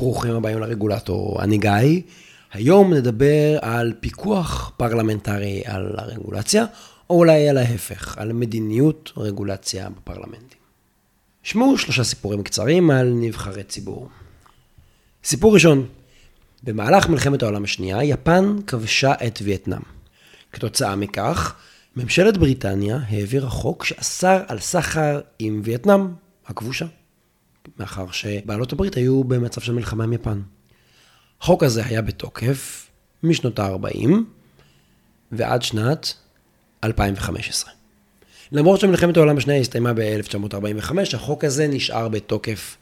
ברוכים הבאים לרגולטור, אני גיא. היום נדבר על פיקוח פרלמנטרי על הרגולציה, או אולי על ההפך, על מדיניות רגולציה בפרלמנטים. שמעו שלושה סיפורים קצרים על נבחרי ציבור. סיפור ראשון, במהלך מלחמת העולם השנייה, יפן כבשה את וייטנאם. כתוצאה מכך, ממשלת בריטניה העבירה חוק שאסר על סחר עם וייטנאם הכבושה. מאחר שבעלות הברית היו במצב של מלחמה עם יפן. החוק הזה היה בתוקף משנות ה-40 ועד שנת 2015. למרות שמלחמת העולם השנייה הסתיימה ב-1945, החוק הזה נשאר בתוקף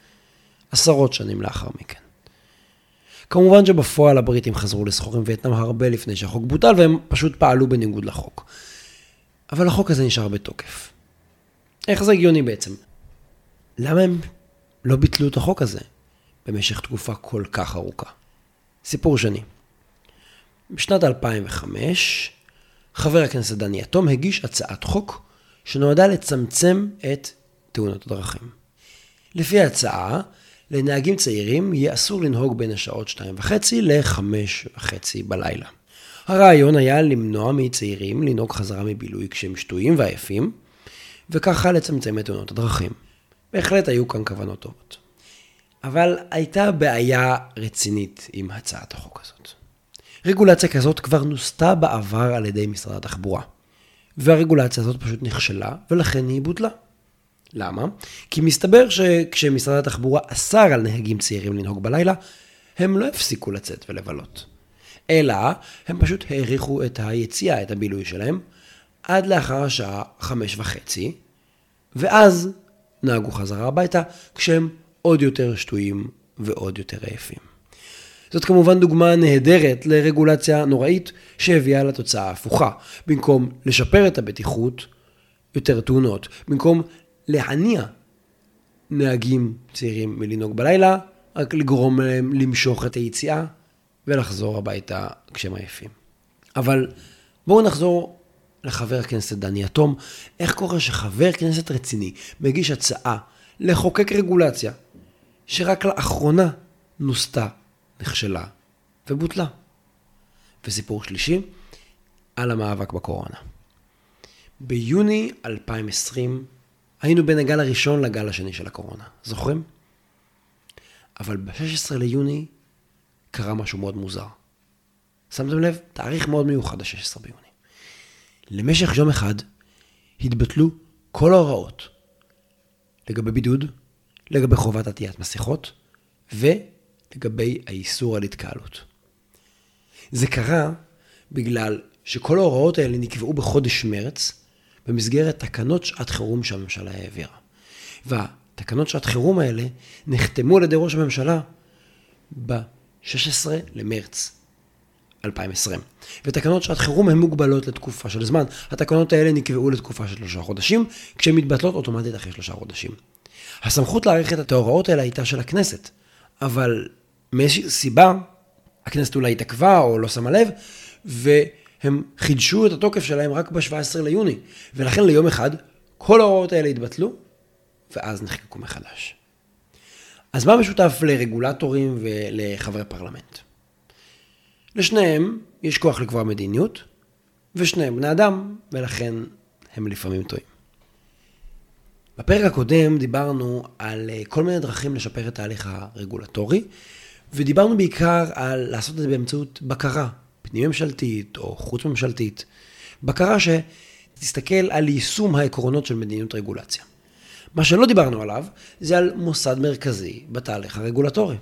עשרות שנים לאחר מכן. כמובן שבפועל הבריטים חזרו לסחור עם וייטנאם הרבה לפני שהחוק בוטל, והם פשוט פעלו בניגוד לחוק. אבל החוק הזה נשאר בתוקף. איך זה הגיוני בעצם? למה הם לא ביטלו את החוק הזה במשך תקופה כל כך ארוכה. סיפור שני. בשנת 2005, חבר הכנסת דני יתום הגיש הצעת חוק שנועדה לצמצם את תאונות הדרכים. לפי ההצעה, לנהגים צעירים יהיה אסור לנהוג בין השעות 2.5 ל-5.5 בלילה. הרעיון היה למנוע מצעירים לנהוג חזרה מבילוי כשהם שטויים ועייפים, וככה לצמצם את תאונות הדרכים. בהחלט היו כאן כוונות טובות. אבל הייתה בעיה רצינית עם הצעת החוק הזאת. רגולציה כזאת כבר נוסתה בעבר על ידי משרד התחבורה. והרגולציה הזאת פשוט נכשלה, ולכן היא בוטלה. למה? כי מסתבר שכשמשרד התחבורה אסר על נהגים צעירים לנהוג בלילה, הם לא הפסיקו לצאת ולבלות. אלא, הם פשוט האריכו את היציאה, את הבילוי שלהם, עד לאחר השעה חמש וחצי, ואז נהגו חזרה הביתה, כשהם עוד יותר שטויים ועוד יותר עייפים. זאת כמובן דוגמה נהדרת לרגולציה נוראית שהביאה לתוצאה ההפוכה. במקום לשפר את הבטיחות, יותר תאונות. במקום להניע נהגים צעירים מלנהוג בלילה, רק לגרום להם למשוך את היציאה ולחזור הביתה כשהם עייפים. אבל בואו נחזור לחבר הכנסת דני יתום, איך קורה שחבר כנסת רציני מגיש הצעה לחוקק רגולציה שרק לאחרונה נוסתה, נכשלה ובוטלה. וסיפור שלישי, על המאבק בקורונה. ביוני 2020 היינו בין הגל הראשון לגל השני של הקורונה, זוכרים? אבל ב-16 ליוני קרה משהו מאוד מוזר. שמתם לב? תאריך מאוד מיוחד, ה-16 ביוני. למשך יום אחד התבטלו כל ההוראות לגבי בידוד, לגבי חובת עטיית מסכות ולגבי האיסור על התקהלות. זה קרה בגלל שכל ההוראות האלה נקבעו בחודש מרץ במסגרת תקנות שעת חירום שהממשלה העבירה. והתקנות שעת חירום האלה נחתמו על ידי ראש הממשלה ב-16 למרץ 2020. ותקנות שעת חירום הן מוגבלות לתקופה של זמן. התקנות האלה נקבעו לתקופה של שלושה חודשים, כשהן מתבטלות אוטומטית אחרי שלושה חודשים. הסמכות להאריך את ההוראות האלה הייתה של הכנסת, אבל מאיזושהי סיבה, הכנסת אולי התעכבה או לא שמה לב, והם חידשו את התוקף שלהם רק ב-17 ליוני. ולכן ליום אחד, כל ההוראות האלה התבטלו, ואז נחקקו מחדש. אז מה משותף לרגולטורים ולחברי פרלמנט? לשניהם יש כוח לקבוע מדיניות, ושניהם בני אדם, ולכן הם לפעמים טועים. בפרק הקודם דיברנו על אה, כל מיני דרכים לשפר את ההליך הרגולטורי, ודיברנו בעיקר על לעשות את זה באמצעות בקרה, פנים ממשלתית או חוץ ממשלתית. בקרה שתסתכל על יישום העקרונות של מדיניות רגולציה. מה שלא דיברנו עליו, זה על מוסד מרכזי בתהליך הרגולטורי.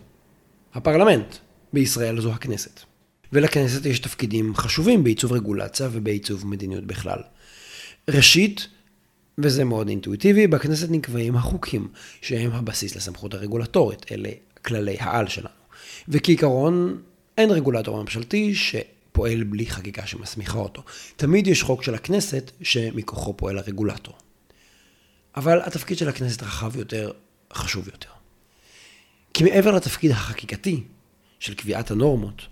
הפרלמנט, בישראל זו הכנסת. ולכנסת יש תפקידים חשובים בעיצוב רגולציה ובעיצוב מדיניות בכלל. ראשית, וזה מאוד אינטואיטיבי, בכנסת נקבעים החוקים, שהם הבסיס לסמכות הרגולטורית, אלה כללי העל שלנו. וכעיקרון, אין רגולטור ממשלתי שפועל בלי חקיקה שמסמיכה אותו. תמיד יש חוק של הכנסת שמכוחו פועל הרגולטור. אבל התפקיד של הכנסת רחב יותר, חשוב יותר. כי מעבר לתפקיד החקיקתי של קביעת הנורמות,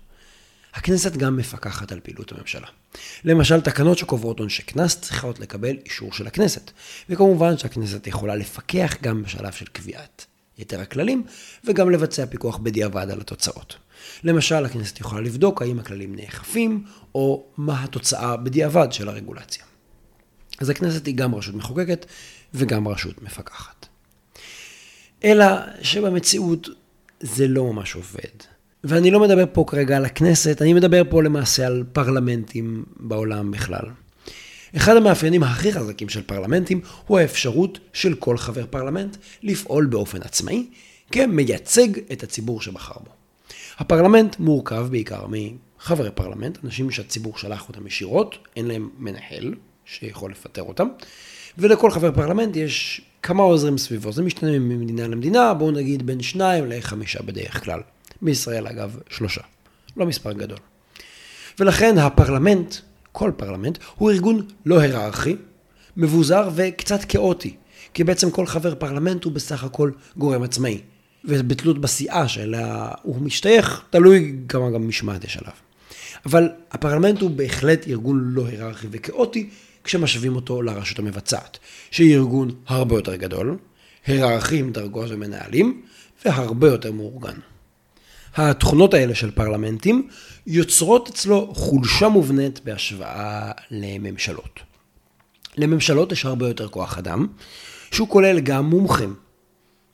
הכנסת גם מפקחת על פעילות הממשלה. למשל, תקנות שקובעות עונשי קנס צריכות לקבל אישור של הכנסת, וכמובן שהכנסת יכולה לפקח גם בשלב של קביעת יתר הכללים, וגם לבצע פיקוח בדיעבד על התוצאות. למשל, הכנסת יכולה לבדוק האם הכללים נאכפים, או מה התוצאה בדיעבד של הרגולציה. אז הכנסת היא גם רשות מחוקקת וגם רשות מפקחת. אלא שבמציאות זה לא ממש עובד. ואני לא מדבר פה כרגע על הכנסת, אני מדבר פה למעשה על פרלמנטים בעולם בכלל. אחד המאפיינים הכי חזקים של פרלמנטים הוא האפשרות של כל חבר פרלמנט לפעול באופן עצמאי כמייצג את הציבור שבחר בו. הפרלמנט מורכב בעיקר מחברי פרלמנט, אנשים שהציבור שלח אותם ישירות, אין להם מנהל שיכול לפטר אותם, ולכל חבר פרלמנט יש כמה עוזרים סביבו, זה משתנה ממדינה למדינה, בואו נגיד בין שניים לחמישה בדרך כלל. בישראל אגב שלושה, לא מספר גדול. ולכן הפרלמנט, כל פרלמנט, הוא ארגון לא היררכי, מבוזר וקצת כאוטי, כי בעצם כל חבר פרלמנט הוא בסך הכל גורם עצמאי. ובתלות בסיעה שאליה הוא משתייך, תלוי כמה גם משמעת יש עליו. אבל הפרלמנט הוא בהחלט ארגון לא היררכי וכאוטי, כשמשווים אותו לרשות המבצעת, שהיא ארגון הרבה יותר גדול, היררכי עם דרגות ומנהלים, והרבה יותר מאורגן. התכונות האלה של פרלמנטים יוצרות אצלו חולשה מובנית בהשוואה לממשלות. לממשלות יש הרבה יותר כוח אדם, שהוא כולל גם מומחים,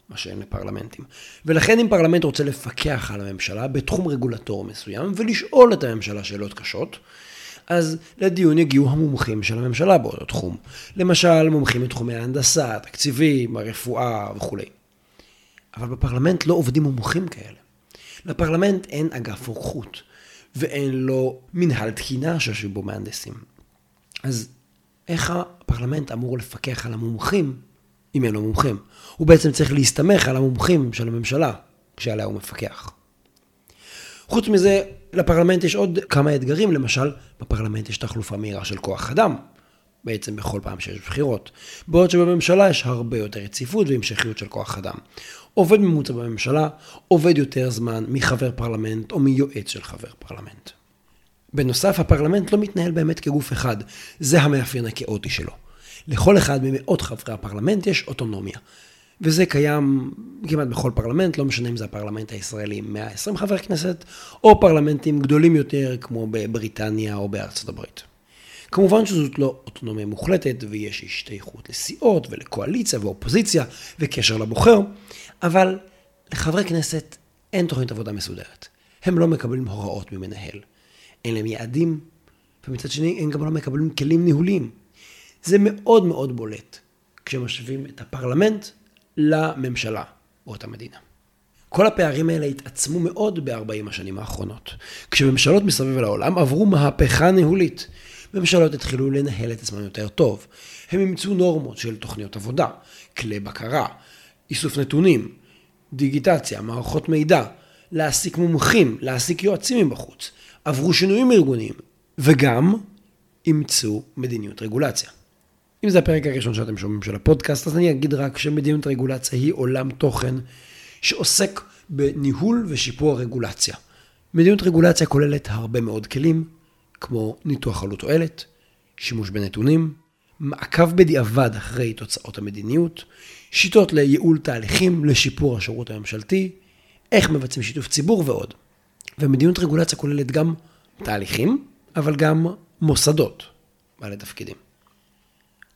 מה שאין לפרלמנטים. ולכן אם פרלמנט רוצה לפקח על הממשלה בתחום רגולטור מסוים ולשאול את הממשלה שאלות קשות, אז לדיון יגיעו המומחים של הממשלה באותו תחום. למשל, מומחים מתחומי ההנדסה, התקציבים, הרפואה וכולי. אבל בפרלמנט לא עובדים מומחים כאלה. לפרלמנט אין אגף רוקחות, ואין לו מנהל תקינה שיושב בו מהנדסים. אז איך הפרלמנט אמור לפקח על המומחים אם אין לו מומחים? הוא בעצם צריך להסתמך על המומחים של הממשלה שעליה הוא מפקח. חוץ מזה, לפרלמנט יש עוד כמה אתגרים, למשל, בפרלמנט יש תחלופה מהירה של כוח אדם, בעצם בכל פעם שיש בחירות, בעוד שבממשלה יש הרבה יותר רציפות והמשכיות של כוח אדם. עובד ממוצע בממשלה עובד יותר זמן מחבר פרלמנט או מיועץ של חבר פרלמנט. בנוסף, הפרלמנט לא מתנהל באמת כגוף אחד, זה המאפיין הכאוטי שלו. לכל אחד ממאות חברי הפרלמנט יש אוטונומיה. וזה קיים כמעט בכל פרלמנט, לא משנה אם זה הפרלמנט הישראלי עם 120 חברי כנסת, או פרלמנטים גדולים יותר כמו בבריטניה או בארצות הברית. כמובן שזאת לא אוטונומיה מוחלטת, ויש השתייכות לסיעות ולקואליציה ואופוזיציה וקשר לבוחר, אבל לחברי כנסת אין תוכנית עבודה מסודרת. הם לא מקבלים הוראות ממנהל. אין להם יעדים, ומצד שני הם גם לא מקבלים כלים ניהוליים. זה מאוד מאוד בולט כשמשווים את הפרלמנט לממשלה באותה מדינה. כל הפערים האלה התעצמו מאוד ב-40 השנים האחרונות, כשממשלות מסביב לעולם עברו מהפכה ניהולית. ממשלות התחילו לנהל את עצמן יותר טוב. הם אימצו נורמות של תוכניות עבודה, כלי בקרה, איסוף נתונים, דיגיטציה, מערכות מידע, להעסיק מומחים, להעסיק יועצים מבחוץ, עברו שינויים ארגוניים, וגם אימצו מדיניות רגולציה. אם זה הפרק הראשון שאתם שומעים של הפודקאסט, אז אני אגיד רק שמדיניות רגולציה היא עולם תוכן שעוסק בניהול ושיפור הרגולציה. מדיניות רגולציה כוללת הרבה מאוד כלים, כמו ניתוח עלות תועלת, שימוש בנתונים, מעקב בדיעבד אחרי תוצאות המדיניות, שיטות לייעול תהליכים, לשיפור השירות הממשלתי, איך מבצעים שיתוף ציבור ועוד. ומדיניות רגולציה כוללת גם תהליכים, אבל גם מוסדות בעלי תפקידים.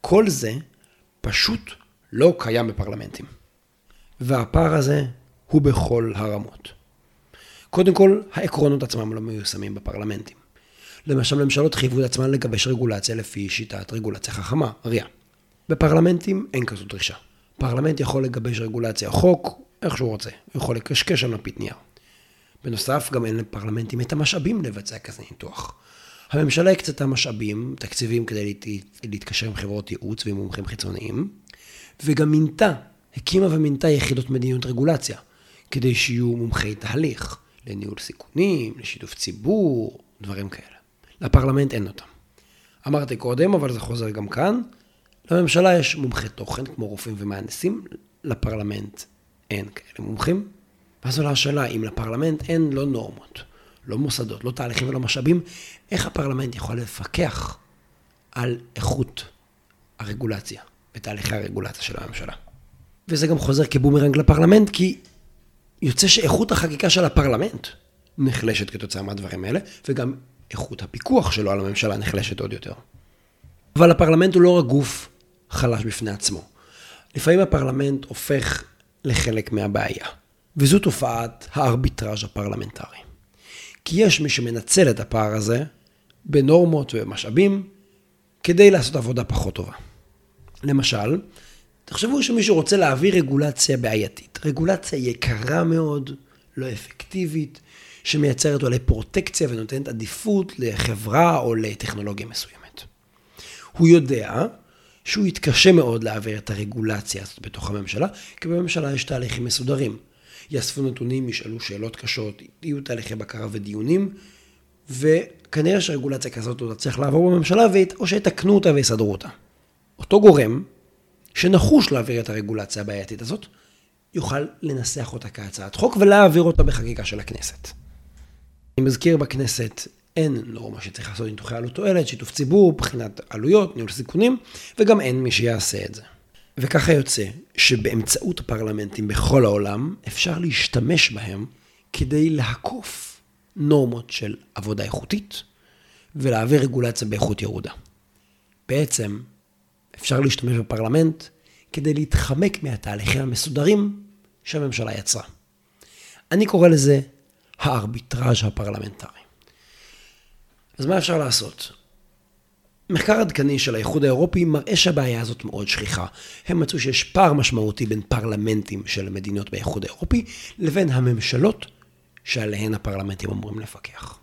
כל זה פשוט לא קיים בפרלמנטים. והפער הזה הוא בכל הרמות. קודם כל, העקרונות עצמם לא מיושמים בפרלמנטים. למשל, ממשלות חייבו את עצמן לגבש רגולציה לפי שיטת רגולציה חכמה, RIA. בפרלמנטים אין כזו דרישה. פרלמנט יכול לגבש רגולציה חוק איך שהוא רוצה, הוא יכול לקשקש על מפית נייר. בנוסף, גם אין לפרלמנטים את המשאבים לבצע כזה ניתוח. הממשלה הקצתה משאבים, תקציבים כדי להת... להתקשר עם חברות ייעוץ ועם מומחים חיצוניים, וגם מינתה, הקימה ומינתה יחידות מדיניות רגולציה, כדי שיהיו מומחי תהליך, לניהול סיכונים, לשיתוף ציבור, דברים כאלה. לפרלמנט אין אותם. אמרתי קודם, אבל זה חוזר גם כאן, לממשלה יש מומחי תוכן, כמו רופאים ומהנדסים, לפרלמנט אין כאלה מומחים. ואז עולה השאלה, אם לפרלמנט אין לא נורמות, לא מוסדות, לא תהליכים ולא משאבים, איך הפרלמנט יכול לפקח על איכות הרגולציה ותהליכי הרגולציה של הממשלה? וזה גם חוזר כבומרנג לפרלמנט, כי יוצא שאיכות החקיקה של הפרלמנט נחלשת כתוצאה מהדברים האלה, וגם איכות הפיקוח שלו על הממשלה נחלשת עוד יותר. אבל הפרלמנט הוא לא רק גוף חלש בפני עצמו. לפעמים הפרלמנט הופך לחלק מהבעיה, וזו תופעת הארביטראז' הפרלמנטרי. כי יש מי שמנצל את הפער הזה בנורמות ובמשאבים כדי לעשות עבודה פחות טובה. למשל, תחשבו שמישהו רוצה להעביר רגולציה בעייתית. רגולציה יקרה מאוד, לא אפקטיבית, שמייצרת אולי פרוטקציה ונותנת עדיפות לחברה או לטכנולוגיה מסוימת. הוא יודע שהוא יתקשה מאוד להעביר את הרגולציה הזאת בתוך הממשלה, כי בממשלה יש תהליכים מסודרים. יאספו נתונים, ישאלו שאלות קשות, יהיו תהליכי בקרה ודיונים, וכנראה שרגולציה כזאת לא תצליח לעבור בממשלה, או שיתקנו אותה ויסדרו אותה. אותו גורם, שנחוש להעביר את הרגולציה הבעייתית הזאת, יוכל לנסח אותה כהצעת חוק ולהעביר אותה בחקיקה של הכנסת. אני מזכיר בכנסת אין נורמה שצריך לעשות ניתוחי עלות תועלת, שיתוף ציבור, בחינת עלויות, ניהול סיכונים, וגם אין מי שיעשה את זה. וככה יוצא שבאמצעות הפרלמנטים בכל העולם אפשר להשתמש בהם כדי לעקוף נורמות של עבודה איכותית ולהעביר רגולציה באיכות ירודה. בעצם אפשר להשתמש בפרלמנט כדי להתחמק מהתהליכים המסודרים שהממשלה יצרה. אני קורא לזה הארביטראז' הפרלמנטרי. אז מה אפשר לעשות? מחקר עדכני של האיחוד האירופי מראה שהבעיה הזאת מאוד שכיחה. הם מצאו שיש פער משמעותי בין פרלמנטים של מדינות באיחוד האירופי לבין הממשלות שעליהן הפרלמנטים אמורים לפקח.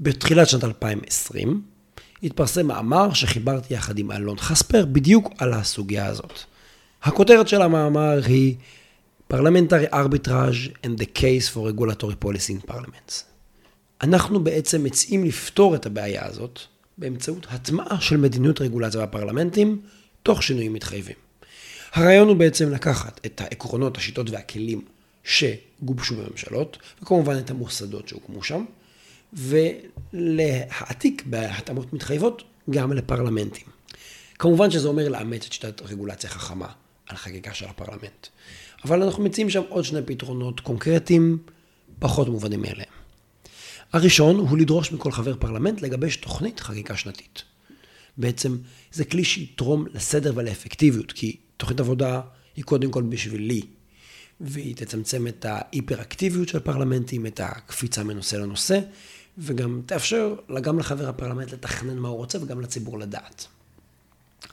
בתחילת שנת 2020 התפרסם מאמר שחיברתי יחד עם אלון חספר בדיוק על הסוגיה הזאת. הכותרת של המאמר היא Parliamentary Arbitrage and the Case for Regulatory Policy in Parliaments. אנחנו בעצם מציעים לפתור את הבעיה הזאת באמצעות הטמעה של מדיניות רגולציה בפרלמנטים, תוך שינויים מתחייבים. הרעיון הוא בעצם לקחת את העקרונות, השיטות והכלים שגובשו בממשלות, וכמובן את המוסדות שהוקמו שם, ולהעתיק בהתאמות מתחייבות גם לפרלמנטים. כמובן שזה אומר לאמץ את שיטת רגולציה חכמה על חקיקה של הפרלמנט. אבל אנחנו מציעים שם עוד שני פתרונות קונקרטיים, פחות מובנים מאליהם. הראשון הוא לדרוש מכל חבר פרלמנט לגבש תוכנית חקיקה שנתית. בעצם זה כלי שיתרום לסדר ולאפקטיביות, כי תוכנית עבודה היא קודם כל בשבילי, והיא תצמצם את ההיפראקטיביות של פרלמנטים, את הקפיצה מנושא לנושא, וגם תאפשר גם לחבר הפרלמנט לתכנן מה הוא רוצה וגם לציבור לדעת.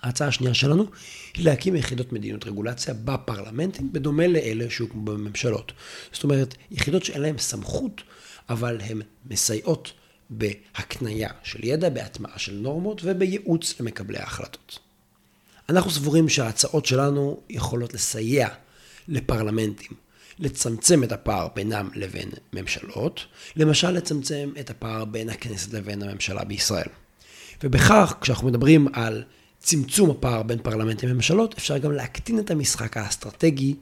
ההצעה השנייה שלנו היא להקים יחידות מדיניות רגולציה בפרלמנטים, בדומה לאלה שהוקמו בממשלות. זאת אומרת, יחידות שאין להן סמכות אבל הן מסייעות בהקנייה של ידע, בהטמעה של נורמות ובייעוץ למקבלי ההחלטות. אנחנו סבורים שההצעות שלנו יכולות לסייע לפרלמנטים לצמצם את הפער בינם לבין ממשלות, למשל לצמצם את הפער בין הכנסת לבין הממשלה בישראל. ובכך, כשאנחנו מדברים על צמצום הפער בין פרלמנטים וממשלות, אפשר גם להקטין את המשחק האסטרטגי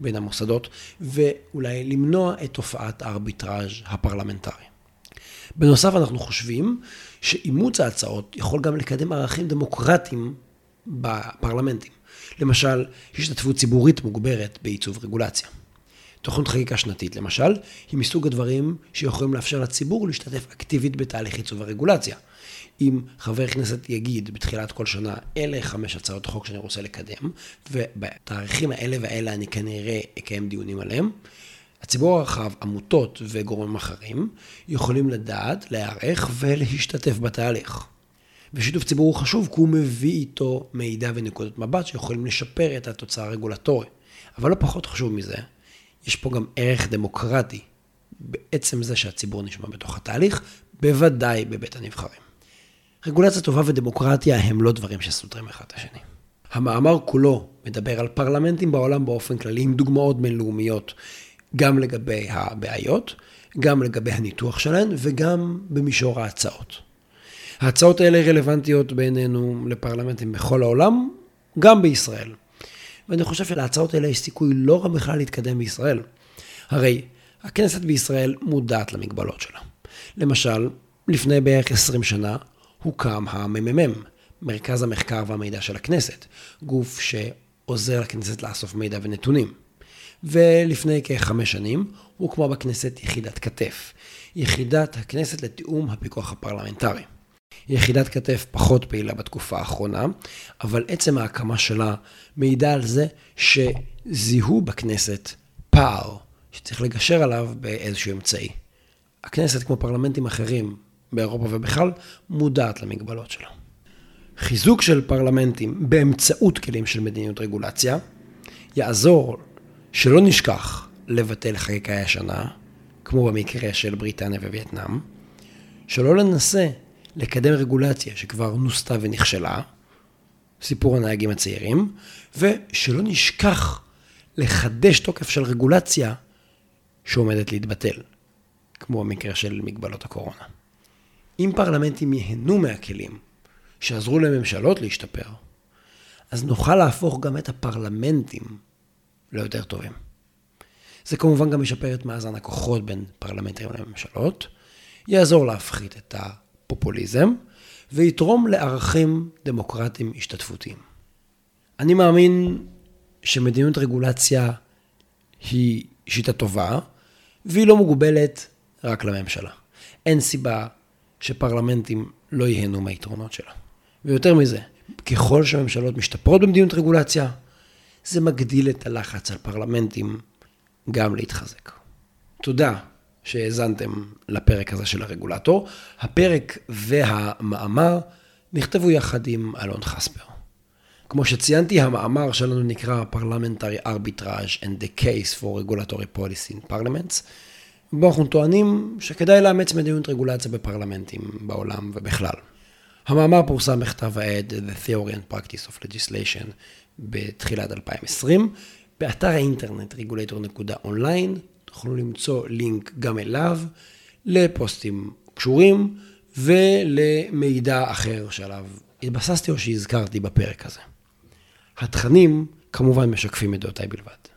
בין המוסדות, ואולי למנוע את תופעת הארביטראז' הפרלמנטרי. בנוסף, אנחנו חושבים שאימוץ ההצעות יכול גם לקדם ערכים דמוקרטיים בפרלמנטים. למשל, השתתפות ציבורית מוגברת בעיצוב רגולציה. תוכנית חקיקה שנתית, למשל, היא מסוג הדברים שיכולים לאפשר לציבור להשתתף אקטיבית בתהליך עיצוב הרגולציה. אם חבר כנסת יגיד בתחילת כל שנה, אלה חמש הצעות חוק שאני רוצה לקדם, ובתאריכים האלה והאלה אני כנראה אקיים דיונים עליהם, הציבור הרחב, עמותות וגורמים אחרים, יכולים לדעת, להיערך ולהשתתף בתהליך. ושיתוף ציבור הוא חשוב כי הוא מביא איתו מידע ונקודות מבט שיכולים לשפר את התוצאה הרגולטורי. אבל לא פחות חשוב מזה, יש פה גם ערך דמוקרטי בעצם זה שהציבור נשמע בתוך התהליך, בוודאי בבית הנבחרים. רגולציה טובה ודמוקרטיה הם לא דברים שסותרים אחד את השני. המאמר כולו מדבר על פרלמנטים בעולם באופן כללי עם דוגמאות בינלאומיות, גם לגבי הבעיות, גם לגבי הניתוח שלהן וגם במישור ההצעות. ההצעות האלה רלוונטיות בעינינו לפרלמנטים בכל העולם, גם בישראל. ואני חושב שלהצעות האלה יש סיכוי לא רע בכלל להתקדם בישראל. הרי הכנסת בישראל מודעת למגבלות שלה. למשל, לפני בערך 20 שנה הוקם הממ"מ, מרכז המחקר והמידע של הכנסת, גוף עוזר לכנסת לאסוף מידע ונתונים. ולפני כחמש שנים הוקמה בכנסת יחידת כתף, יחידת הכנסת לתיאום הפיקוח הפרלמנטרי. יחידת כתף פחות פעילה בתקופה האחרונה, אבל עצם ההקמה שלה מעידה על זה שזיהו בכנסת פער שצריך לגשר עליו באיזשהו אמצעי. הכנסת, כמו פרלמנטים אחרים באירופה ובכלל, מודעת למגבלות שלה. חיזוק של פרלמנטים באמצעות כלים של מדיניות רגולציה, יעזור שלא נשכח לבטל חקיקה ישנה, כמו במקרה של בריטניה ווייטנאם, שלא ננסה לקדם רגולציה שכבר נוסתה ונכשלה, סיפור הנהגים הצעירים, ושלא נשכח לחדש תוקף של רגולציה שעומדת להתבטל, כמו במקרה של מגבלות הקורונה. אם פרלמנטים ייהנו מהכלים שעזרו לממשלות להשתפר, אז נוכל להפוך גם את הפרלמנטים ליותר טובים. זה כמובן גם ישפר את מאזן הכוחות בין פרלמנטים לממשלות, יעזור להפחית את הפופוליזם ויתרום לערכים דמוקרטיים השתתפותיים. אני מאמין שמדיניות רגולציה היא שיטה טובה, והיא לא מוגבלת רק לממשלה. אין סיבה שפרלמנטים לא ייהנו מהיתרונות שלה. ויותר מזה, ככל שממשלות משתפרות במדיניות רגולציה, זה מגדיל את הלחץ על פרלמנטים גם להתחזק. תודה שהאזנתם לפרק הזה של הרגולטור. הפרק והמאמר נכתבו יחד עם אלון חספר. כמו שציינתי, המאמר שלנו נקרא Parliamentary Arbitrage and the Case for Regulatory Policy in Parliaments, בו אנחנו טוענים שכדאי לאמץ מדיניות רגולציה בפרלמנטים בעולם ובכלל. המאמר פורסם בכתב העת The Theory and Practice of Legislation בתחילת 2020. באתר האינטרנט regulator.online תוכלו למצוא לינק גם אליו, לפוסטים קשורים ולמידע אחר שעליו התבססתי או שהזכרתי בפרק הזה. התכנים כמובן משקפים את דעותיי בלבד.